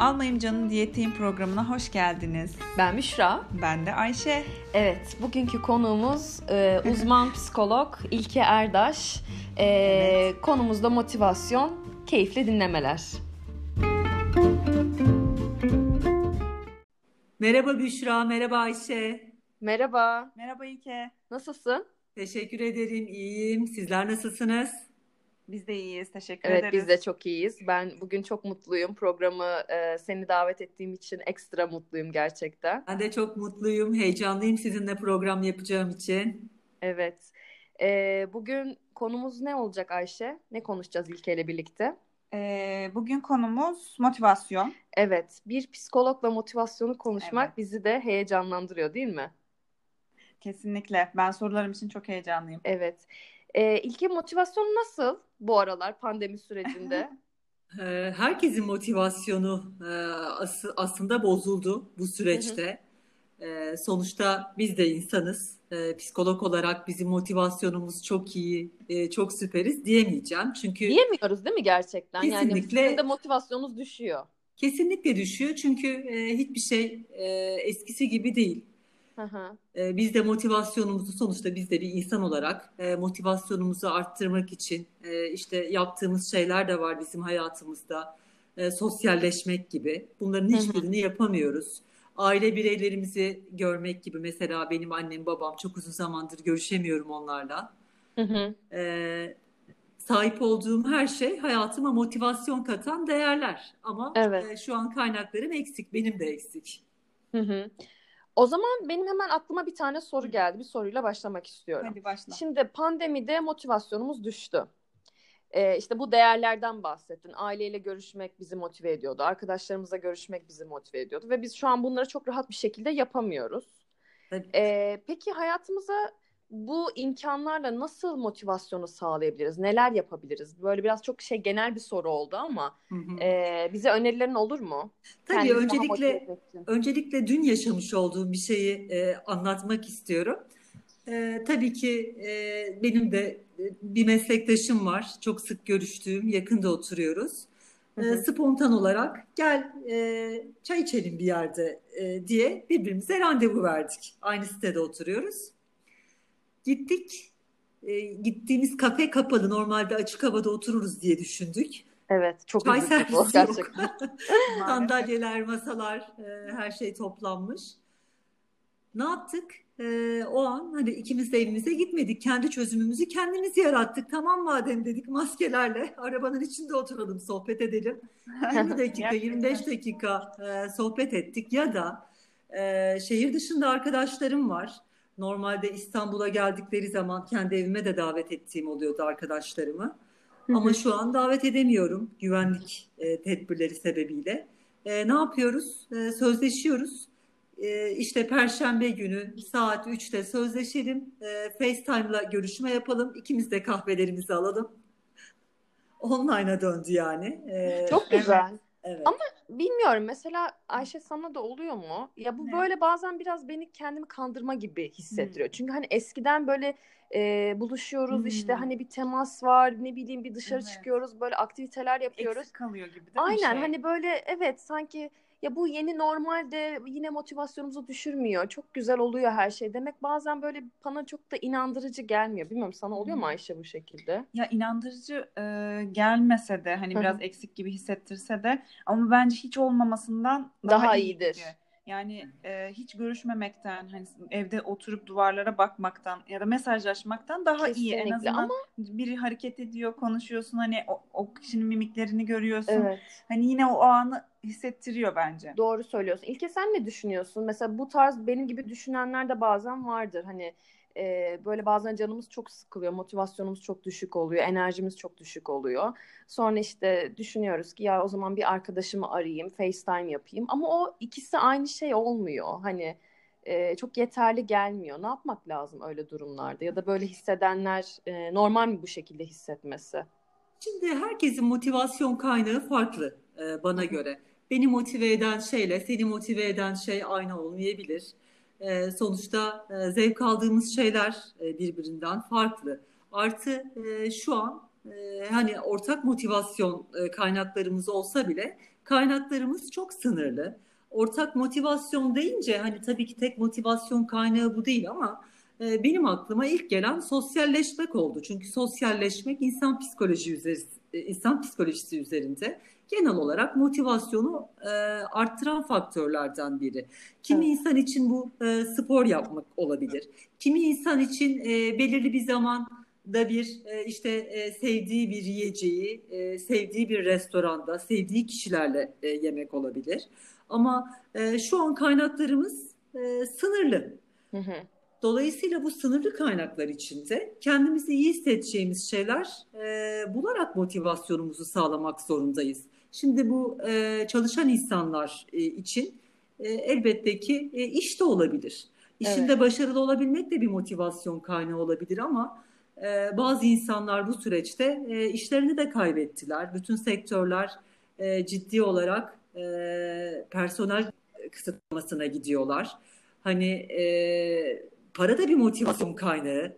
Almayım Canım Diyeteyim programına hoş geldiniz. Ben Büşra. Ben de Ayşe. Evet, bugünkü konuğumuz e, uzman psikolog İlke Erdaş. E, Evet. Konumuz da motivasyon, keyifli dinlemeler. Merhaba Büşra, merhaba Ayşe. Merhaba, Merhaba İlke. nasılsın? Teşekkür ederim, iyiyim. Sizler nasılsınız? Biz de iyiyiz. Teşekkür Evet, ederiz. biz de çok iyiyiz. Ben bugün çok mutluyum. Programı e, seni davet ettiğim için ekstra mutluyum gerçekten. Ben de çok mutluyum, heyecanlıyım sizinle program yapacağım için. Evet. E, bugün konumuz ne olacak Ayşe? Ne konuşacağız İlke ile birlikte? Ee, bugün konumuz motivasyon. Evet, bir psikologla motivasyonu konuşmak Evet. bizi de heyecanlandırıyor, değil mi? Kesinlikle. Ben sorularım için çok heyecanlıyım. Evet. Ee, İlke motivasyon nasıl bu aralar pandemi sürecinde? Ee, Herkesin motivasyonu e, as- aslında bozuldu bu süreçte. Ee, Sonuçta biz de insanız. Psikolog olarak bizim motivasyonumuz çok iyi, e, çok süperiz diyemeyeceğim. Çünkü Diyemiyoruz değil mi gerçekten? Yani Kesinlikle. sizin de motivasyonunuz düşüyor. kesinlikle düşüyor. Çünkü e, hiçbir şey e, eskisi gibi değil. Hı. Ee, Biz de motivasyonumuzu sonuçta biz de bir insan olarak e, motivasyonumuzu arttırmak için e, işte yaptığımız şeyler de var bizim hayatımızda. E, Sosyalleşmek gibi. Bunların hiçbirini yapamıyoruz. Aile bireylerimizi görmek gibi. Mesela benim annem babam çok uzun zamandır görüşemiyorum onlarla. Hı hı. E, Sahip olduğum her şey hayatıma motivasyon katan değerler. Ama Evet. e, şu an kaynaklarım eksik. Benim de eksik. Hı hı. O zaman benim hemen aklıma bir tane soru geldi. Bir soruyla başlamak istiyorum. Hadi başla. Şimdi pandemide motivasyonumuz düştü. Ee, işte bu değerlerden bahsettin. Aileyle görüşmek bizi motive ediyordu. Arkadaşlarımızla görüşmek bizi motive ediyordu. Ve biz şu an bunları çok rahat bir şekilde yapamıyoruz. Tabii. Ee, peki hayatımıza bu imkanlarla nasıl motivasyonu sağlayabiliriz? Neler yapabiliriz? Böyle biraz çok şey genel bir soru oldu ama Hı hı. e, bize önerilerin olur mu? Tabii motive öncelikle. Öncelikle dün yaşamış olduğum bir şeyi e, anlatmak istiyorum. E, tabii ki e, benim de bir meslektaşım var. Çok sık görüştüğüm, yakında oturuyoruz. Hı E, spontan olarak gel e, çay içelim bir yerde e, diye birbirimize randevu verdik. Aynı sitede oturuyoruz. Gittik. E, gittiğimiz kafe kapalı. Normalde açık havada otururuz diye düşündük. Evet, çok Çay üzücü bu gerçekten. Sandalyeler, masalar, e, her şey toplanmış. Ne yaptık? E, o an hani ikimiz de evimize gitmedik. Kendi çözümümüzü kendimiz yarattık. Tamam madem dedik maskelerle arabanın içinde oturalım, sohbet edelim. 20 dakika, 25 dakika e, sohbet ettik. Ya da e, şehir dışında arkadaşlarım var. Normalde İstanbul'a geldikleri zaman kendi evime de davet ettiğim oluyordu arkadaşlarımı. Hı Ama hı. şu an davet edemiyorum güvenlik e, tedbirleri sebebiyle. E, ne yapıyoruz? E, sözleşiyoruz. E, işte Perşembe günü saat 3'te sözleşelim. E, FaceTime'la görüşme yapalım. İkimiz de kahvelerimizi alalım. Online'a döndü yani. E, Çok güzel. evet. Ama bilmiyorum mesela Ayşe sana da oluyor mu? Ya bu Ne? böyle bazen biraz beni kendimi kandırma gibi hissettiriyor. Hmm. Çünkü hani eskiden böyle e, buluşuyoruz işte Hmm. hani bir temas var ne bileyim bir dışarı Evet. çıkıyoruz böyle aktiviteler yapıyoruz. Eksik kalıyor gibi değil mi Aynen şey? hani böyle evet sanki ya bu yeni normalde yine motivasyonumuzu düşürmüyor. Çok güzel oluyor her şey. Demek bazen böyle bana çok da inandırıcı gelmiyor. Bilmiyorum sana oluyor mu. Ayşe bu şekilde? Ya inandırıcı e, gelmese de hani biraz eksik gibi hissettirse de ama bence hiç olmamasından daha, Daha iyi iyidir. Yani e, hiç görüşmemekten hani evde oturup duvarlara bakmaktan ya da mesajlaşmaktan daha iyi. En Kesinlikle azından ama biri hareket ediyor, konuşuyorsun hani o, o kişinin mimiklerini görüyorsun. evet. Hani yine o anı hissettiriyor bence. Doğru söylüyorsun. İlke sen ne düşünüyorsun? Mesela bu tarz benim gibi düşünenler de bazen vardır. Hani e, böyle bazen canımız çok sıkılıyor, motivasyonumuz çok düşük oluyor, enerjimiz çok düşük oluyor. Sonra işte düşünüyoruz ki ya o zaman bir arkadaşımı arayayım, FaceTime yapayım. Ama o ikisi aynı şey olmuyor. Hani e, çok yeterli gelmiyor. Ne yapmak lazım öyle durumlarda? Ya da böyle hissedenler e, normal mi bu şekilde hissetmesi? Şimdi herkesin motivasyon kaynağı farklı e, bana göre. Beni motive eden şeyle seni motive eden şey aynı olmayabilir. E, sonuçta e, zevk aldığımız şeyler e, birbirinden farklı. Artı e, şu an e, hani ortak motivasyon e, kaynaklarımız olsa bile kaynaklarımız çok sınırlı. Ortak motivasyon deyince hani tabii ki tek motivasyon kaynağı bu değil ama e, benim aklıma ilk gelen sosyalleşmek oldu. Çünkü sosyalleşmek insan psikoloji üzeri, e, insan psikolojisi üzerinde genel olarak motivasyonu e, arttıran faktörlerden biri. Kimi evet. insan için bu e, spor yapmak olabilir. Kimi insan için e, belirli bir zaman da bir e, işte e, sevdiği bir yiyeceği, e, sevdiği bir restoranda, sevdiği kişilerle e, yemek olabilir. Ama e, şu an kaynaklarımız e, sınırlı. Hı hı. Dolayısıyla bu sınırlı kaynaklar içinde kendimizi iyi hissedeceğimiz şeyler e, bularak motivasyonumuzu sağlamak zorundayız. Şimdi bu e, çalışan insanlar e, için e, elbette ki e, iş de olabilir. İşinde evet. başarılı olabilmek de bir motivasyon kaynağı olabilir ama e, bazı insanlar bu süreçte e, işlerini de kaybettiler. Bütün sektörler e, ciddi olarak e, personel kısıtlamasına gidiyorlar. Hani e, para da bir motivasyon kaynağı.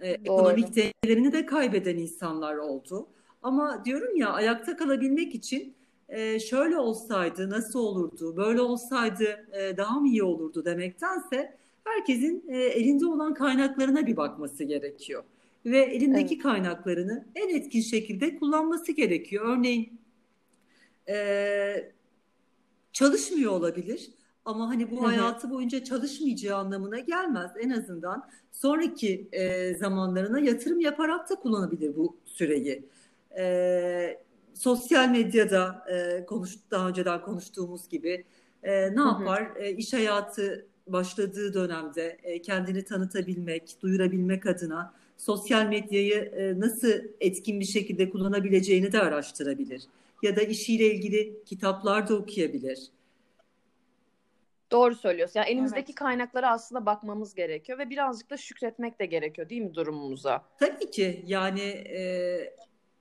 E, ekonomik değerlerini de kaybeden insanlar oldu. Ama diyorum ya ayakta kalabilmek için e, şöyle olsaydı nasıl olurdu, böyle olsaydı e, daha mı iyi olurdu demektense herkesin e, elinde olan kaynaklarına bir bakması gerekiyor. Ve elindeki evet. kaynaklarını en etkin şekilde kullanması gerekiyor. Örneğin e, çalışmıyor olabilir ama hani bu hayatı boyunca çalışmayacağı anlamına gelmez. En azından sonraki e, zamanlarına yatırım yaparak da kullanabilir bu süreyi. E, sosyal medyada e, konuş, daha önceden konuştuğumuz gibi e, ne yapar? E, iş hayatı başladığı dönemde e, kendini tanıtabilmek, duyurabilmek adına sosyal medyayı e, nasıl etkin bir şekilde kullanabileceğini de araştırabilir. Ya da işiyle ilgili kitaplar da okuyabilir. Doğru söylüyorsun. Yani elimizdeki evet. kaynaklara aslında bakmamız gerekiyor ve birazcık da şükretmek de gerekiyor değil mi durumumuza? Tabii ki. Yani e,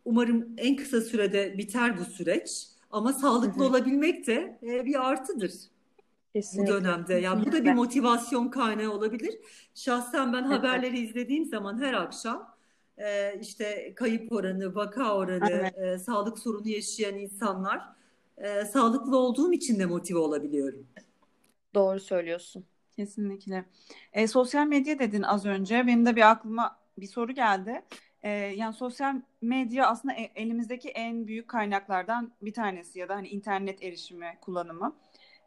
umarım en kısa sürede biter bu süreç. Ama sağlıklı Hı-hı. olabilmek de e, bir artıdır. Kesinlikle. Bu dönemde. Yani bu da bir motivasyon kaynağı olabilir. Şahsen ben evet. haberleri izlediğim zaman her akşam e, işte kayıp oranı, vaka oranı, evet. e, sağlık sorunu yaşayan insanlar e, sağlıklı olduğum için de motive olabiliyorum. Doğru söylüyorsun. Kesinlikle. E, sosyal medya dedin az önce. Benim de bir aklıma bir soru geldi. E, yani sosyal medya aslında e, elimizdeki en büyük kaynaklardan bir tanesi ya da hani internet erişimi kullanımı.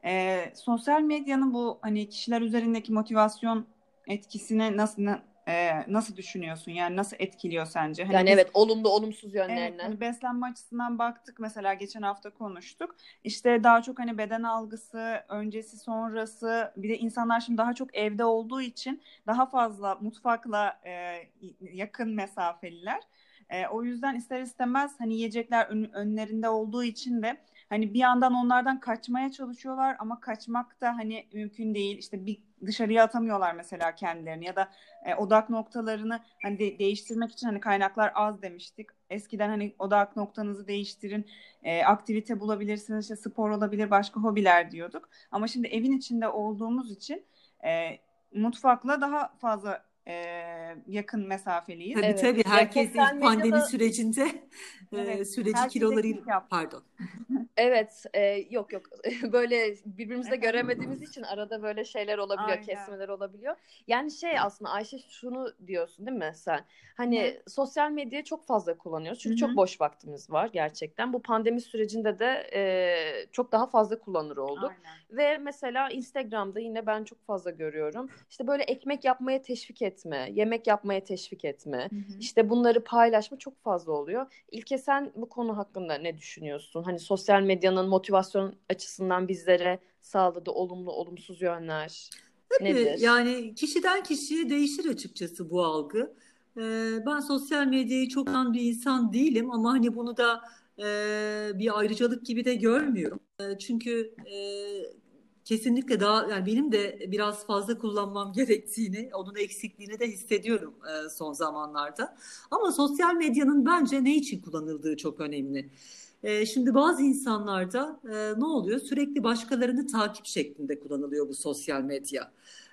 E, sosyal medyanın bu hani kişiler üzerindeki motivasyon etkisine nasıl e, nasıl düşünüyorsun? Yani nasıl etkiliyor sence? Hani yani biz, evet olumlu olumsuz yönlerine. Evet, hani beslenme açısından baktık mesela geçen hafta konuştuk. İşte daha çok hani beden algısı, öncesi sonrası bir de insanlar şimdi daha çok evde olduğu için daha fazla mutfakla e, yakın mesafeliler. E, o yüzden ister istemez hani yiyecekler ön, önlerinde olduğu için de hani bir yandan onlardan kaçmaya çalışıyorlar ama kaçmak da hani mümkün değil. İşte bir dışarıya atamıyorlar mesela kendilerini ya da e, odak noktalarını hani de, değiştirmek için hani kaynaklar az demiştik. Eskiden hani odak noktanızı değiştirin, e, aktivite bulabilirsiniz, işte spor olabilir, başka hobiler diyorduk. Ama şimdi evin içinde olduğumuz için e, mutfakla daha fazla e, yakın mesafeliyiz. Tabii evet. tabii herkes ilk pandemi medyada... sürecinde evet, e, süreci kiloları pardon. evet e, yok yok böyle birbirimizi de göremediğimiz için arada böyle şeyler olabiliyor Aynen. kesmeler olabiliyor. Yani şey aslında Ayşe şunu diyorsun değil mi sen? Hani Hı. sosyal medyayı çok fazla kullanıyoruz çünkü Hı-hı. çok boş vaktimiz var gerçekten. Bu pandemi sürecinde de e, çok daha fazla kullanır olduk. Aynen. Ve mesela Instagram'da yine ben çok fazla görüyorum. İşte böyle ekmek yapmaya teşvik et etme, yemek yapmaya teşvik etme, hı hı. işte bunları paylaşma çok fazla oluyor. İlke sen bu konu hakkında ne düşünüyorsun? Hani sosyal medyanın motivasyon açısından bizlere sağladığı olumlu olumsuz yönler Tabii, nedir? Yani kişiden kişiye değişir açıkçası bu algı. Ee, ben sosyal medyayı çok an bir insan değilim ama hani bunu da e, bir ayrıcalık gibi de görmüyorum. E, çünkü e, kesinlikle daha yani benim de biraz fazla kullanmam gerektiğini, onun eksikliğini de hissediyorum e, son zamanlarda. Ama sosyal medyanın bence ne için kullanıldığı çok önemli. E, şimdi bazı insanlarda e, ne oluyor? Sürekli başkalarını takip şeklinde kullanılıyor bu sosyal medya.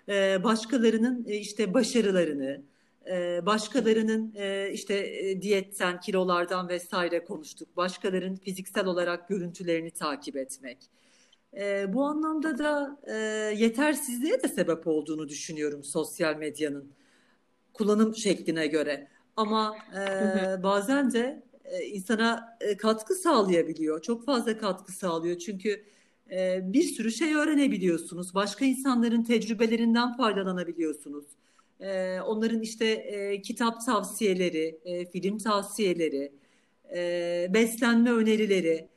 E, başkalarının e, işte başarılarını, E, başkalarının e, işte e, diyetten, kilolardan vesaire konuştuk. Başkalarının fiziksel olarak görüntülerini takip etmek. E, bu anlamda da e, yetersizliğe de sebep olduğunu düşünüyorum sosyal medyanın kullanım şekline göre. Ama e, bazen de e, insana e, katkı sağlayabiliyor. Çok fazla katkı sağlıyor. Çünkü e, bir sürü şey öğrenebiliyorsunuz. Başka insanların tecrübelerinden faydalanabiliyorsunuz. E, onların işte e, kitap tavsiyeleri, e, film tavsiyeleri, e, beslenme önerileri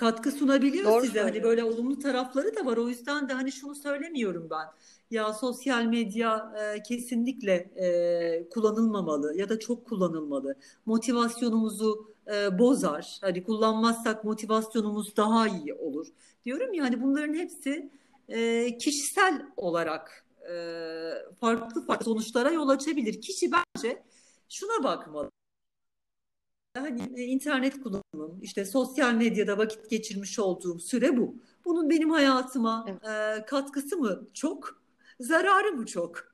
katkı sunabiliyor Doğru size. Hani böyle olumlu tarafları da var. O yüzden de hani şunu söylemiyorum ben. Ya sosyal medya e, kesinlikle e, kullanılmamalı ya da çok kullanılmalı. Motivasyonumuzu e, bozar. Hani kullanmazsak motivasyonumuz daha iyi olur. Diyorum ya hani bunların hepsi e, kişisel olarak e, farklı farklı sonuçlara yol açabilir. Kişi bence şuna bakmalı hani internet kullanımım, işte sosyal medyada vakit geçirmiş olduğum süre bu. Bunun benim hayatıma evet. e, katkısı mı çok, zararı mı çok?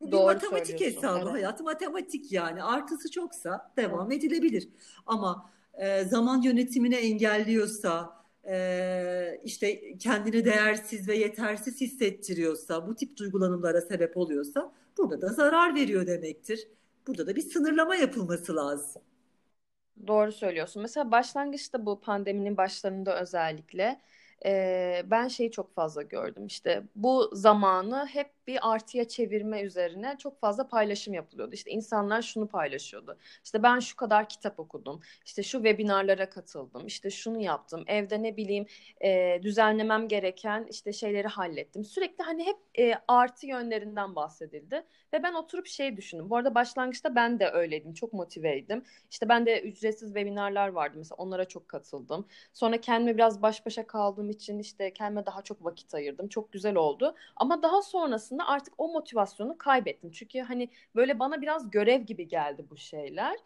Bu Doğru bir matematik hesabı, evet. hayat matematik yani. Artısı çoksa devam evet. edilebilir. Ama e, zaman yönetimini engelliyorsa, e, işte kendini değersiz ve yetersiz hissettiriyorsa, bu tip duygulanımlara sebep oluyorsa burada da zarar veriyor demektir. Burada da bir sınırlama yapılması lazım. Doğru söylüyorsun. Mesela başlangıçta bu pandeminin başlarında özellikle e, ben şeyi çok fazla gördüm. İşte bu zamanı hep bir artıya çevirme üzerine çok fazla paylaşım yapılıyordu. İşte insanlar şunu paylaşıyordu. İşte ben şu kadar kitap okudum. İşte şu webinarlara katıldım. İşte şunu yaptım. Evde ne bileyim e, düzenlemem gereken işte şeyleri hallettim. Sürekli hani hep e, artı yönlerinden bahsedildi. Ve ben oturup şey düşündüm. Bu arada başlangıçta ben de öyleydim. Çok motiveydim. İşte ben de ücretsiz webinarlar vardı mesela. Onlara çok katıldım. Sonra kendime biraz baş başa kaldığım için işte kendime daha çok vakit ayırdım. Çok güzel oldu. Ama daha sonrasında artık o motivasyonu kaybettim. Çünkü hani böyle bana biraz görev gibi geldi bu şeyler.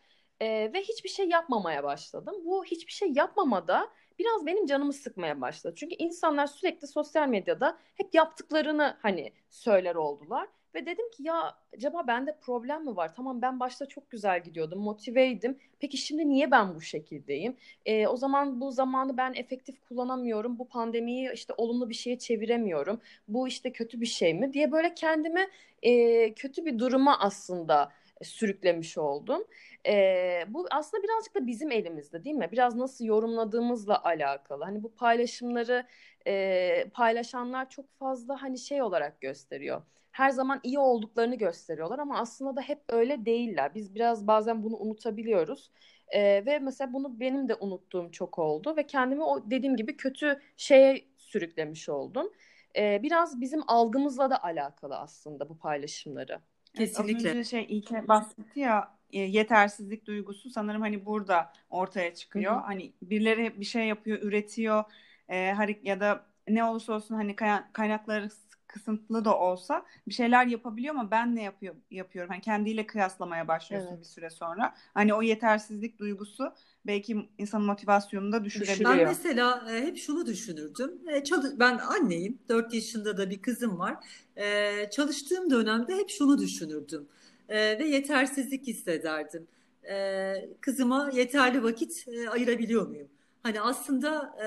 Ee, ve hiçbir şey yapmamaya başladım. Bu hiçbir şey yapmamada biraz benim canımı sıkmaya başladı. Çünkü insanlar sürekli sosyal medyada hep yaptıklarını hani söyler oldular. Ve dedim ki ya acaba bende problem mi var? Tamam ben başta çok güzel gidiyordum, motiveydim. Peki şimdi niye ben bu şekildeyim? E, o zaman bu zamanı ben efektif kullanamıyorum. Bu pandemiyi işte olumlu bir şeye çeviremiyorum. Bu işte kötü bir şey mi? diye böyle kendimi e, kötü bir duruma aslında sürüklemiş oldum. E, bu aslında birazcık da bizim elimizde değil mi? Biraz nasıl yorumladığımızla alakalı. Hani bu paylaşımları e, paylaşanlar çok fazla hani şey olarak gösteriyor her zaman iyi olduklarını gösteriyorlar ama aslında da hep öyle değiller. Biz biraz bazen bunu unutabiliyoruz. Ee, ve mesela bunu benim de unuttuğum çok oldu ve kendimi o dediğim gibi kötü şeye sürüklemiş oldum. Ee, biraz bizim algımızla da alakalı aslında bu paylaşımları. Kesinlikle. Az önce şey ilk bahsetti ya e, yetersizlik duygusu sanırım hani burada ortaya çıkıyor. Hı hı. Hani birileri bir şey yapıyor, üretiyor e, ya da ne olursa olsun hani kaynakları kısıntılı da olsa bir şeyler yapabiliyor ama ben ne yapıyor, yapıyorum? Hani kendiyle kıyaslamaya başlıyorsun evet. bir süre sonra. Hani o yetersizlik duygusu belki insanın motivasyonunu da düşürebiliyor. Ben mesela e, hep şunu düşünürdüm. E, çalış ben anneyim. 4 yaşında da bir kızım var. E, çalıştığım dönemde hep şunu düşünürdüm. E, ve yetersizlik hissederdim. E, kızıma yeterli vakit e, ayırabiliyor muyum? Hani aslında e,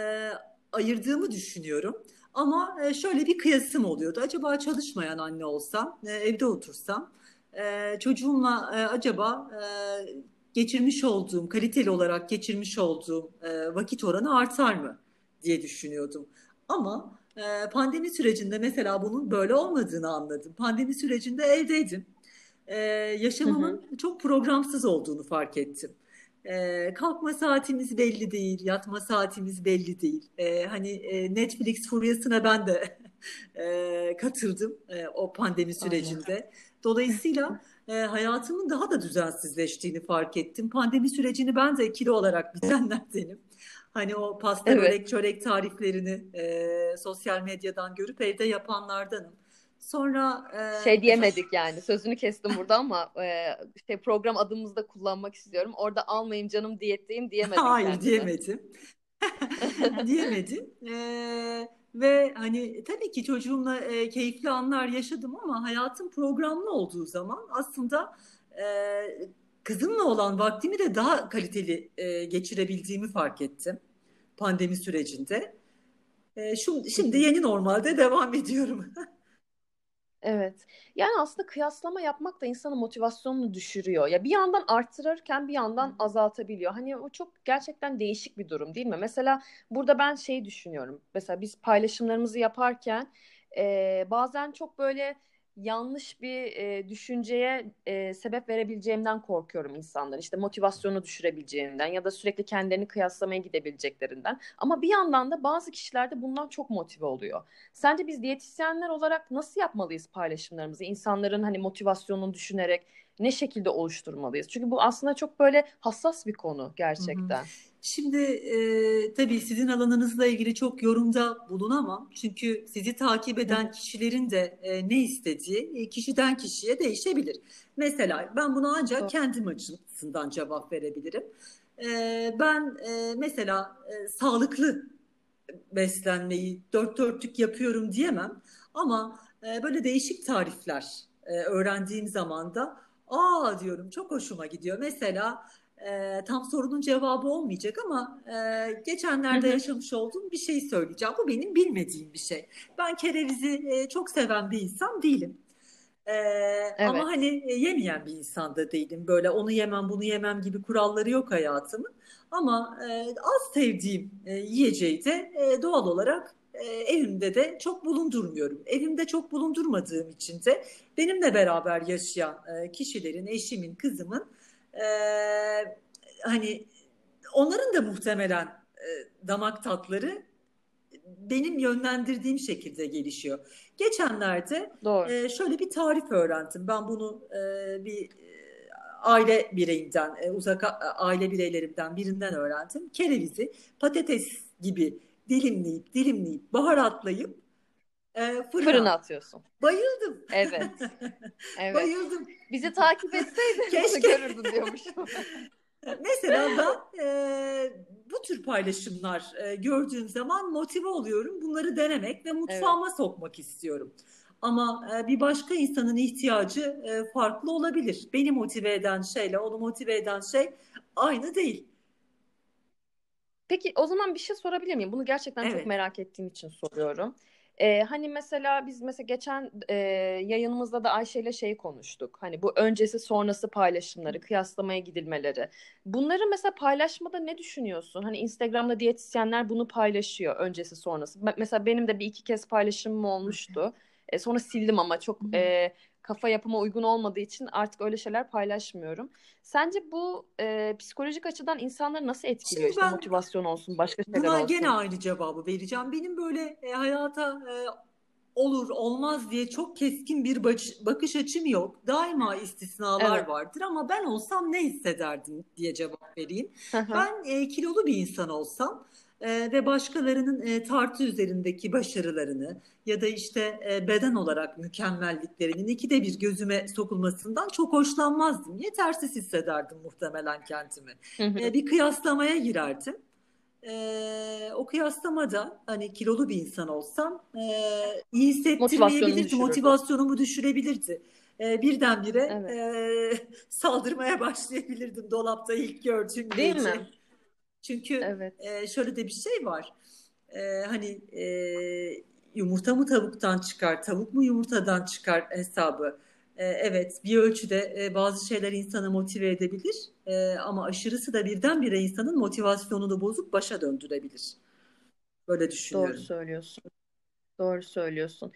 ayırdığımı düşünüyorum. Ama e, şöyle bir kıyasım oluyordu. Acaba çalışmayan anne olsam, e, evde otursam, e, çocuğumla acaba geçirmiş olduğum, kaliteli olarak geçirmiş olduğum vakit oranı artar mı diye düşünüyordum. Ama pandemi sürecinde mesela bunun böyle olmadığını anladım. Pandemi sürecinde evdeydim. Yaşamımın hı hı. çok programsız olduğunu fark ettim. E, kalkma saatimiz belli değil, yatma saatimiz belli değil. E, hani e, Netflix furyasına ben de e, katıldım e, o pandemi sürecinde. Dolayısıyla e, hayatımın daha da düzensizleştiğini fark ettim. Pandemi sürecini ben de kilo olarak bitenlerdenim. Hani o pasta, evet. börek, çörek tariflerini e, sosyal medyadan görüp evde yapanlardanım. Sonra e... şey diyemedik yani sözünü kestim burada ama e, şey program adımızda kullanmak istiyorum. Orada almayayım canım diyetteyim diyemedim. Hayır kendime. diyemedim. diyemedim. Ee, Ve hani tabii ki çocuğumla e, keyifli anlar yaşadım ama hayatım programlı olduğu zaman aslında e, kızımla olan vaktimi de daha kaliteli e, geçirebildiğimi fark ettim pandemi sürecinde. E, şu, şimdi yeni normalde devam ediyorum. Evet. Yani aslında kıyaslama yapmak da insanın motivasyonunu düşürüyor. Ya bir yandan arttırırken bir yandan azaltabiliyor. Hani o çok gerçekten değişik bir durum değil mi? Mesela burada ben şey düşünüyorum. Mesela biz paylaşımlarımızı yaparken e, bazen çok böyle yanlış bir e, düşünceye e, sebep verebileceğimden korkuyorum insanların. İşte motivasyonu düşürebileceğinden ya da sürekli kendilerini kıyaslamaya gidebileceklerinden. Ama bir yandan da bazı kişiler de bundan çok motive oluyor. Sence biz diyetisyenler olarak nasıl yapmalıyız paylaşımlarımızı? İnsanların hani motivasyonunu düşünerek ne şekilde oluşturmalıyız? Çünkü bu aslında çok böyle hassas bir konu gerçekten. Hı hı. Şimdi e, tabii sizin alanınızla ilgili çok yorumda bulunamam. Çünkü sizi takip eden kişilerin de e, ne istediği e, kişiden kişiye değişebilir. Mesela ben bunu ancak kendim açısından cevap verebilirim. E, ben e, mesela e, sağlıklı beslenmeyi dört dörtlük yapıyorum diyemem. Ama e, böyle değişik tarifler e, öğrendiğim zaman da aa diyorum çok hoşuma gidiyor. Mesela e, tam sorunun cevabı olmayacak ama e, geçenlerde yaşamış olduğum bir şey söyleyeceğim. Bu benim bilmediğim bir şey. Ben kerevizi e, çok seven bir insan değilim. E, evet. Ama hani yemeyen bir insan da değilim. Böyle onu yemem bunu yemem gibi kuralları yok hayatımın. Ama e, az sevdiğim e, yiyeceği de e, doğal olarak e, evimde de çok bulundurmuyorum. Evimde çok bulundurmadığım için de benimle beraber yaşayan e, kişilerin, eşimin, kızımın e, hani onların da muhtemelen e, damak tatları benim yönlendirdiğim şekilde gelişiyor. Geçenlerde Doğru. E, şöyle bir tarif öğrendim. Ben bunu e, bir aile bireyinden, e, uzak aile bireylerimden birinden öğrendim. Kerevizi patates gibi dilimleyip dilimleyip baharatlayıp e, fırına. fırına atıyorsun. Bayıldım. Evet. evet. Bayıldım. Bizi takip etseydin Keşke. görürdün diyormuşum. Mesela ben e, bu tür paylaşımlar e, gördüğüm zaman motive oluyorum. Bunları denemek ve mutfağıma evet. sokmak istiyorum. Ama e, bir başka insanın ihtiyacı e, farklı olabilir. Beni motive eden şeyle onu motive eden şey aynı değil. Peki o zaman bir şey sorabilir miyim? Bunu gerçekten evet. çok merak ettiğim için soruyorum. Ee, hani mesela biz mesela geçen e, yayınımızda da Ayşe ile şey konuştuk. Hani bu öncesi sonrası paylaşımları, kıyaslamaya gidilmeleri. Bunları mesela paylaşmada ne düşünüyorsun? Hani Instagram'da diyetisyenler bunu paylaşıyor öncesi sonrası. Mesela benim de bir iki kez paylaşımım olmuştu. E, sonra sildim ama çok e, kafa yapıma uygun olmadığı için artık öyle şeyler paylaşmıyorum. Sence bu e, psikolojik açıdan insanları nasıl etkiliyor? Şimdi işte motivasyon olsun, başka şeyler buna olsun. Buna gene aynı cevabı vereceğim. Benim böyle e, hayata e, olur olmaz diye çok keskin bir bakış açım yok. Daima istisnalar evet. vardır ama ben olsam ne hissederdim diye cevap vereyim. ben e, kilolu bir insan olsam e, ve başkalarının e, tartı üzerindeki başarılarını ya da işte e, beden olarak mükemmelliklerinin ikide bir gözüme sokulmasından çok hoşlanmazdım. Yetersiz hissederdim muhtemelen kendimi. E, bir kıyaslamaya girerdim. E, o kıyaslamada hani kilolu bir insan olsam e, iyi hissettirmeyebilirdi, motivasyonumu düşürebilirdi. E, birdenbire evet. e, saldırmaya başlayabilirdim dolapta ilk gördüğüm Değil gece. mi? Çünkü evet. e, şöyle de bir şey var. E, hani e, yumurta mı tavuktan çıkar, tavuk mu yumurtadan çıkar hesabı. E, evet bir ölçüde e, bazı şeyler insanı motive edebilir e, ama aşırısı da birdenbire insanın motivasyonunu bozup başa döndürebilir. Böyle düşünüyorum. Doğru söylüyorsun. Doğru söylüyorsun.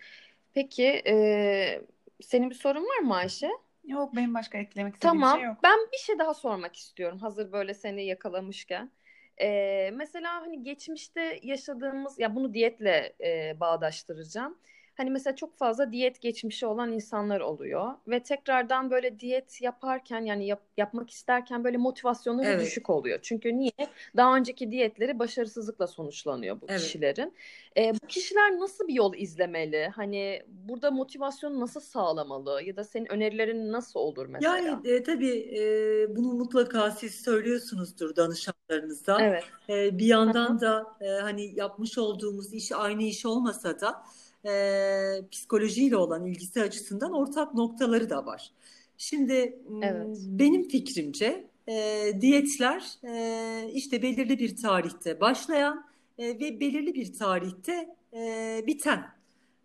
Peki e, senin bir sorun var mı Ayşe? Yok benim başka eklemek istediğim tamam. şey yok. Ben bir şey daha sormak istiyorum hazır böyle seni yakalamışken. Ee, mesela hani geçmişte yaşadığımız ya bunu diyetle e, bağdaştıracağım. Hani mesela çok fazla diyet geçmişi olan insanlar oluyor ve tekrardan böyle diyet yaparken yani yap, yapmak isterken böyle motivasyonları Evet. düşük oluyor. Çünkü niye? Daha önceki diyetleri başarısızlıkla sonuçlanıyor bu Evet. kişilerin. E, bu kişiler nasıl bir yol izlemeli? Hani burada motivasyonu nasıl sağlamalı ya da senin önerilerin nasıl olur mesela? Yani e, tabii e, bunu mutlaka siz söylüyorsunuzdur danışanlarınızda. Evet. E, bir yandan da e, hani yapmış olduğumuz iş aynı iş olmasa da e, psikolojiyle olan ilgisi açısından ortak noktaları da var. Şimdi Evet. benim fikrimce e, diyetler e, işte belirli bir tarihte başlayan e, ve belirli bir tarihte e, biten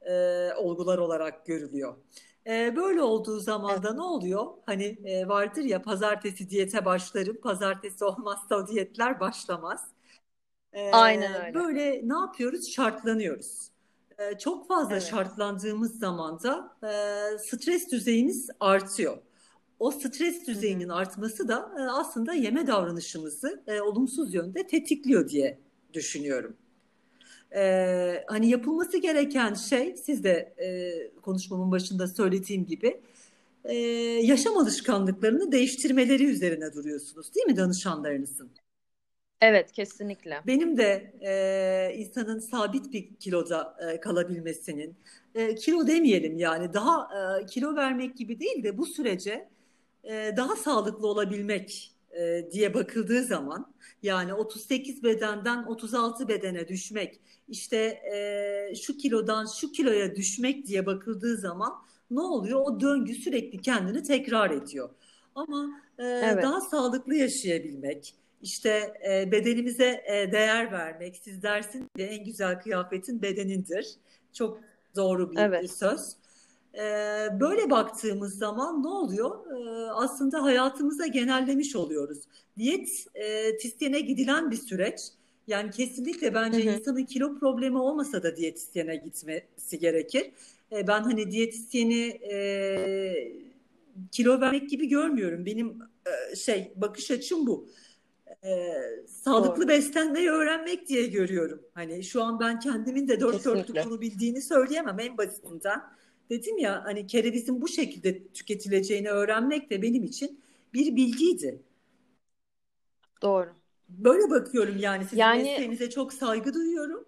e, olgular olarak görülüyor. E, böyle olduğu zaman da ne oluyor? Hani e, vardır ya pazartesi diyete başlarım, pazartesi olmazsa diyetler başlamaz. E, Aynen öyle. böyle ne yapıyoruz? Şartlanıyoruz. E, çok fazla Evet. şartlandığımız zaman da e, stres düzeyimiz artıyor. O stres düzeyinin artması da e, aslında yeme davranışımızı e, olumsuz yönde tetikliyor diye düşünüyorum. Ee, hani yapılması gereken şey siz de e, konuşmamın başında söylediğim gibi e, yaşam alışkanlıklarını değiştirmeleri üzerine duruyorsunuz değil mi danışanlarınızın? Evet, kesinlikle. Benim de e, insanın sabit bir kiloda e, kalabilmesinin, e, kilo demeyelim yani daha e, kilo vermek gibi değil de bu sürece e, daha sağlıklı olabilmek e, diye bakıldığı zaman yani 38 bedenden 36 bedene düşmek, işte e, şu kilodan şu kiloya düşmek diye bakıldığı zaman ne oluyor? O döngü sürekli kendini tekrar ediyor. Ama e, Evet. daha sağlıklı yaşayabilmek, işte e, bedenimize e, değer vermek, siz dersiniz ya en güzel kıyafetin bedenindir. Çok doğru bir Evet. söz. E, böyle baktığımız zaman ne oluyor? E, aslında hayatımıza genellemiş oluyoruz. Diyet e, tisyene gidilen bir süreç. Yani kesinlikle bence Hı hı. insanın kilo problemi olmasa da diyetisyene gitmesi gerekir. E, ben hani diyetisyeni e, kilo vermek gibi görmüyorum. Benim e, şey bakış açım bu. E, sağlıklı Doğru. beslenmeyi öğrenmek diye görüyorum. Hani şu an ben kendimin de dört Kesinlikle. dörtlük bunu bildiğini söyleyemem en basitinden. Dedim ya hani kerevizin bu şekilde tüketileceğini öğrenmek de benim için bir bilgiydi. Doğru. Böyle bakıyorum yani sizin Yani mesleğinize çok saygı duyuyorum.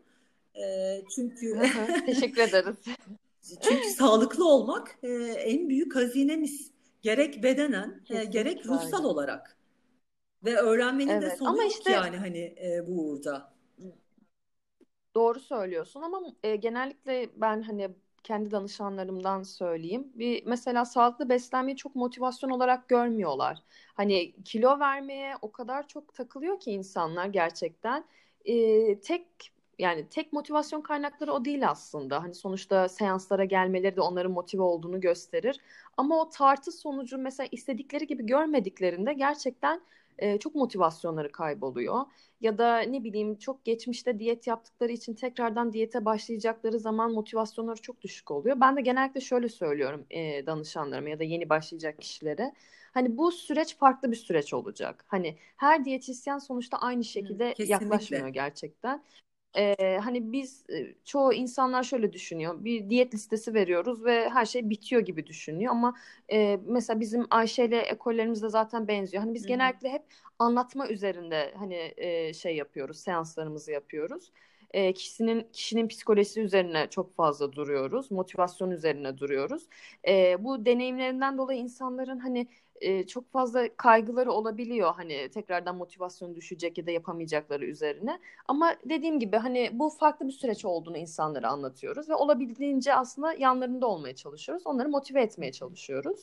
E, çünkü teşekkür ederiz. Çünkü sağlıklı olmak e, en büyük hazinemiz. Gerek bedenen, e, gerek ruhsal olarak. Ve öğrenmenin de Evet. sonu Ama yok işte yani hani e, bu uğurda. doğru söylüyorsun ama e, genellikle ben hani kendi danışanlarımdan söyleyeyim. Bir mesela sağlıklı beslenmeyi çok motivasyon olarak görmüyorlar. Hani kilo vermeye o kadar çok takılıyor ki insanlar gerçekten. E, tek yani tek motivasyon kaynakları o değil aslında. Hani sonuçta seanslara gelmeleri de onların motive olduğunu gösterir. Ama o tartı sonucu mesela istedikleri gibi görmediklerinde gerçekten e, çok motivasyonları kayboluyor. Ya da ne bileyim çok geçmişte diyet yaptıkları için tekrardan diyete başlayacakları zaman motivasyonları çok düşük oluyor. Ben de genellikle şöyle söylüyorum e, danışanlarıma ya da yeni başlayacak kişilere. Hani bu süreç farklı bir süreç olacak. Hani her diyetisyen sonuçta aynı şekilde Kesinlikle. yaklaşmıyor gerçekten. Ee, hani biz e, çoğu insanlar şöyle düşünüyor. Bir diyet listesi veriyoruz ve her şey bitiyor gibi düşünüyor ama e, mesela bizim Ayşe ile ekollerimiz de zaten benziyor. Hani biz Hı hı. genellikle hep anlatma üzerinde hani e, şey yapıyoruz, seanslarımızı yapıyoruz. E, kişinin kişinin psikolojisi üzerine çok fazla duruyoruz, motivasyon üzerine duruyoruz. E, bu deneyimlerinden dolayı insanların hani e, çok fazla kaygıları olabiliyor hani tekrardan motivasyon düşecek ya da yapamayacakları üzerine. Ama dediğim gibi hani bu farklı bir süreç olduğunu insanlara anlatıyoruz ve olabildiğince aslında yanlarında olmaya çalışıyoruz. Onları motive etmeye çalışıyoruz.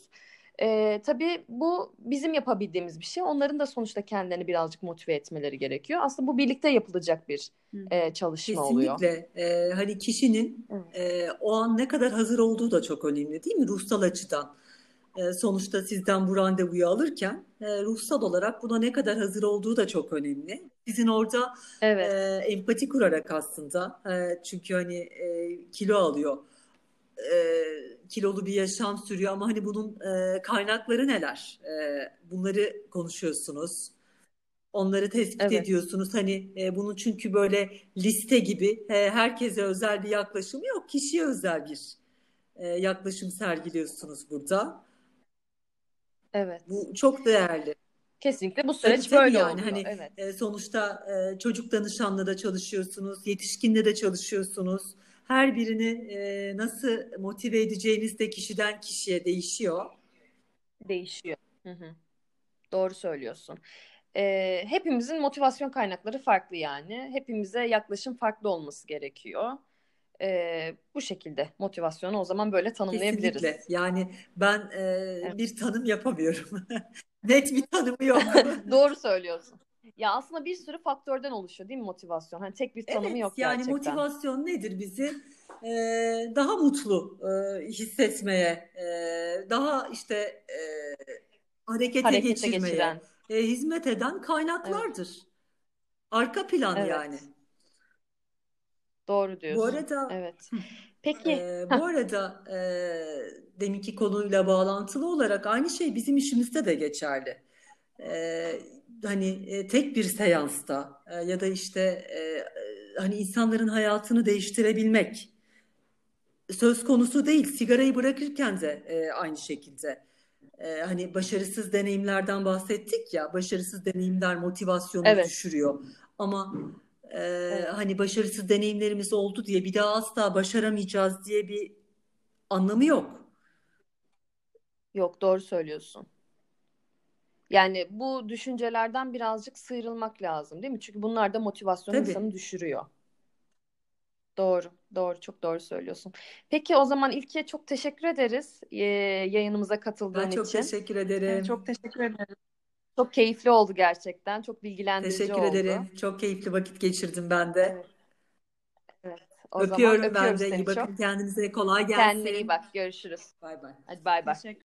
Ee, tabii bu bizim yapabildiğimiz bir şey. Onların da sonuçta kendilerini birazcık motive etmeleri gerekiyor. Aslında bu birlikte yapılacak bir e, çalışma oluyor. Kesinlikle. E, hani kişinin Evet. e, o an ne kadar hazır olduğu da çok önemli değil mi? Ruhsal açıdan. E, sonuçta sizden bu randevuyu alırken e, ruhsal olarak buna ne kadar hazır olduğu da çok önemli. Sizin orada Evet. e, empati kurarak aslında çünkü hani kilo alıyor. Kilolu bir yaşam sürüyor ama hani bunun kaynakları neler? Bunları konuşuyorsunuz. Onları tespit Evet. ediyorsunuz. Hani e, bunun çünkü böyle liste gibi e, herkese özel bir yaklaşım yok. Kişiye özel bir e, yaklaşım sergiliyorsunuz burada. Evet. Bu çok değerli. Kesinlikle bu Tabii süreç tabii böyle yani oluyor. hani Evet. e, sonuçta e, çocuk danışanla da çalışıyorsunuz, yetişkinle de çalışıyorsunuz. Her birini e, nasıl motive edeceğiniz de kişiden kişiye değişiyor. Değişiyor. Hı hı. Doğru söylüyorsun. Ee, hepimizin motivasyon kaynakları farklı yani. Hepimize yaklaşım farklı olması gerekiyor. Ee, bu şekilde motivasyonu o zaman böyle tanımlayabiliriz. Kesinlikle. Yani ben e, Evet. bir tanım yapamıyorum. Net bir tanımı yok. Doğru söylüyorsun. Ya aslında bir sürü faktörden oluşuyor değil mi motivasyon? Hani tek bir tanımı Evet, yok yani gerçekten. motivasyon nedir bizi e, daha mutlu e, hissetmeye, e, daha işte e, harekete Harekete geçirmeye geçiren. e, hizmet eden kaynaklardır. Arka plan Evet. yani. Doğru Bu diyorsun. arada Evet. Peki. e, bu arada e, deminki konuyla bağlantılı olarak aynı şey bizim işimizde de geçerli. E, hani e, tek bir seansta e, ya da işte e, e, hani insanların hayatını değiştirebilmek söz konusu değil. Sigarayı bırakırken de e, aynı şekilde. E, hani başarısız deneyimlerden bahsettik ya, başarısız deneyimler motivasyonu Evet. düşürüyor. Ama e, Evet. hani başarısız deneyimlerimiz oldu diye bir daha asla başaramayacağız diye bir anlamı yok. Yok doğru söylüyorsun. Yani bu düşüncelerden birazcık sıyrılmak lazım değil mi? Çünkü bunlar da motivasyonu Tabii. insanı düşürüyor. Doğru, doğru, çok doğru söylüyorsun. Peki o zaman İlke çok teşekkür ederiz e, yayınımıza Ben katıldığın çok için. teşekkür Evet, ederim. çok teşekkür ederim. Çok keyifli oldu gerçekten. Çok bilgilendirici Teşekkür oldu. ederim. Çok keyifli vakit geçirdim ben de. Evet, evet. O zaman Öpüyorum ben öpüyoruz de. seni İyi bakın çok. kendinize. Kolay Kendine iyi gelsin. bak. Görüşürüz. Bay bay. Hadi bay bay. Teşekkür